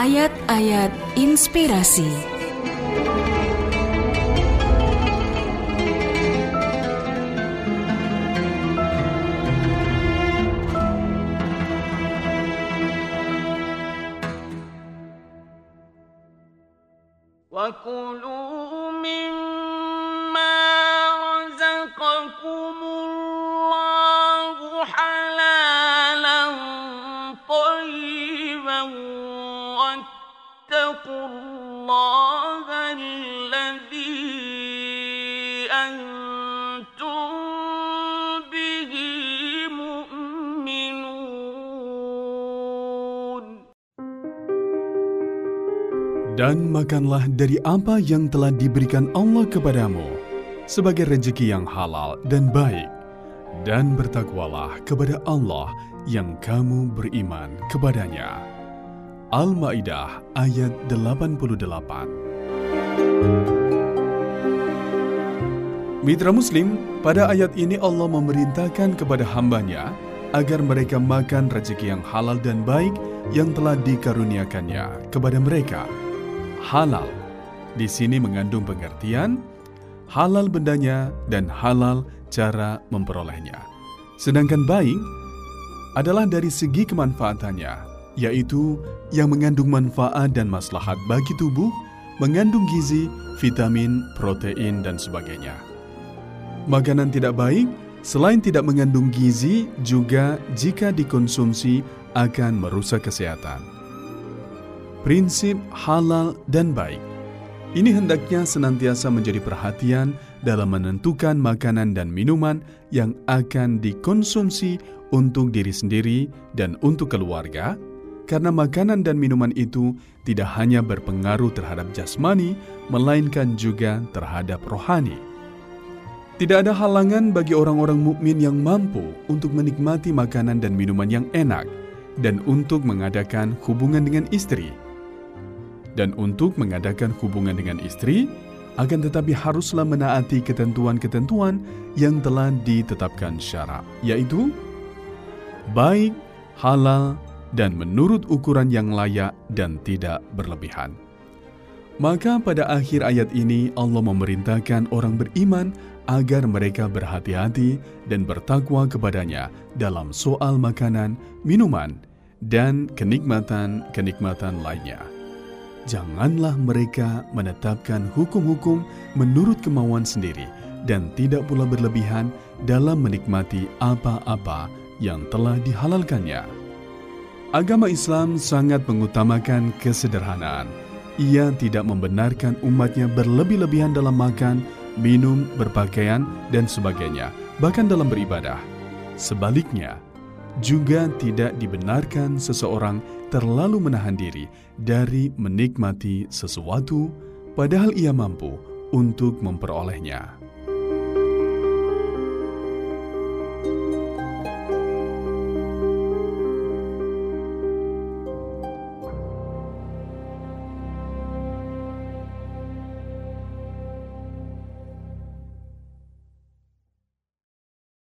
Ayat-ayat inspirasi. وكلوا Dan makanlah dari apa yang telah diberikan Allah kepadamu sebagai rezeki yang halal dan baik. Dan bertakwalah kepada Allah yang kamu beriman kepadanya. Al-Ma'idah ayat 88 Mitra Muslim, pada ayat ini Allah memerintahkan kepada hambanya agar mereka makan rezeki yang halal dan baik yang telah dikaruniakannya kepada mereka. Halal di sini mengandung pengertian halal bendanya dan halal cara memperolehnya. Sedangkan baik adalah dari segi kemanfaatannya, yaitu yang mengandung manfaat dan maslahat bagi tubuh, mengandung gizi, vitamin, protein, dan sebagainya. Makanan tidak baik selain tidak mengandung gizi, juga jika dikonsumsi akan merusak kesehatan. Prinsip halal dan baik ini hendaknya senantiasa menjadi perhatian dalam menentukan makanan dan minuman yang akan dikonsumsi untuk diri sendiri dan untuk keluarga, karena makanan dan minuman itu tidak hanya berpengaruh terhadap jasmani, melainkan juga terhadap rohani. Tidak ada halangan bagi orang-orang mukmin yang mampu untuk menikmati makanan dan minuman yang enak dan untuk mengadakan hubungan dengan istri. Dan untuk mengadakan hubungan dengan istri, akan tetapi haruslah menaati ketentuan-ketentuan yang telah ditetapkan syarak, yaitu baik, halal, dan menurut ukuran yang layak dan tidak berlebihan. Maka pada akhir ayat ini Allah memerintahkan orang beriman agar mereka berhati-hati dan bertakwa kepadanya dalam soal makanan, minuman, dan kenikmatan-kenikmatan lainnya. Janganlah mereka menetapkan hukum-hukum menurut kemauan sendiri dan tidak pula berlebihan dalam menikmati apa-apa yang telah dihalalkannya. Agama Islam sangat mengutamakan kesederhanaan. Ia tidak membenarkan umatnya berlebih-lebihan dalam makan, minum, berpakaian, dan sebagainya, bahkan dalam beribadah. Sebaliknya, juga tidak dibenarkan seseorang terlalu menahan diri dari menikmati sesuatu, padahal ia mampu untuk memperolehnya.